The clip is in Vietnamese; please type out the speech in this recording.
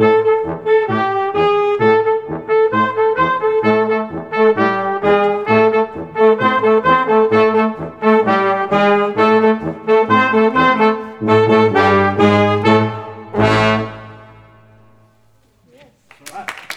All right.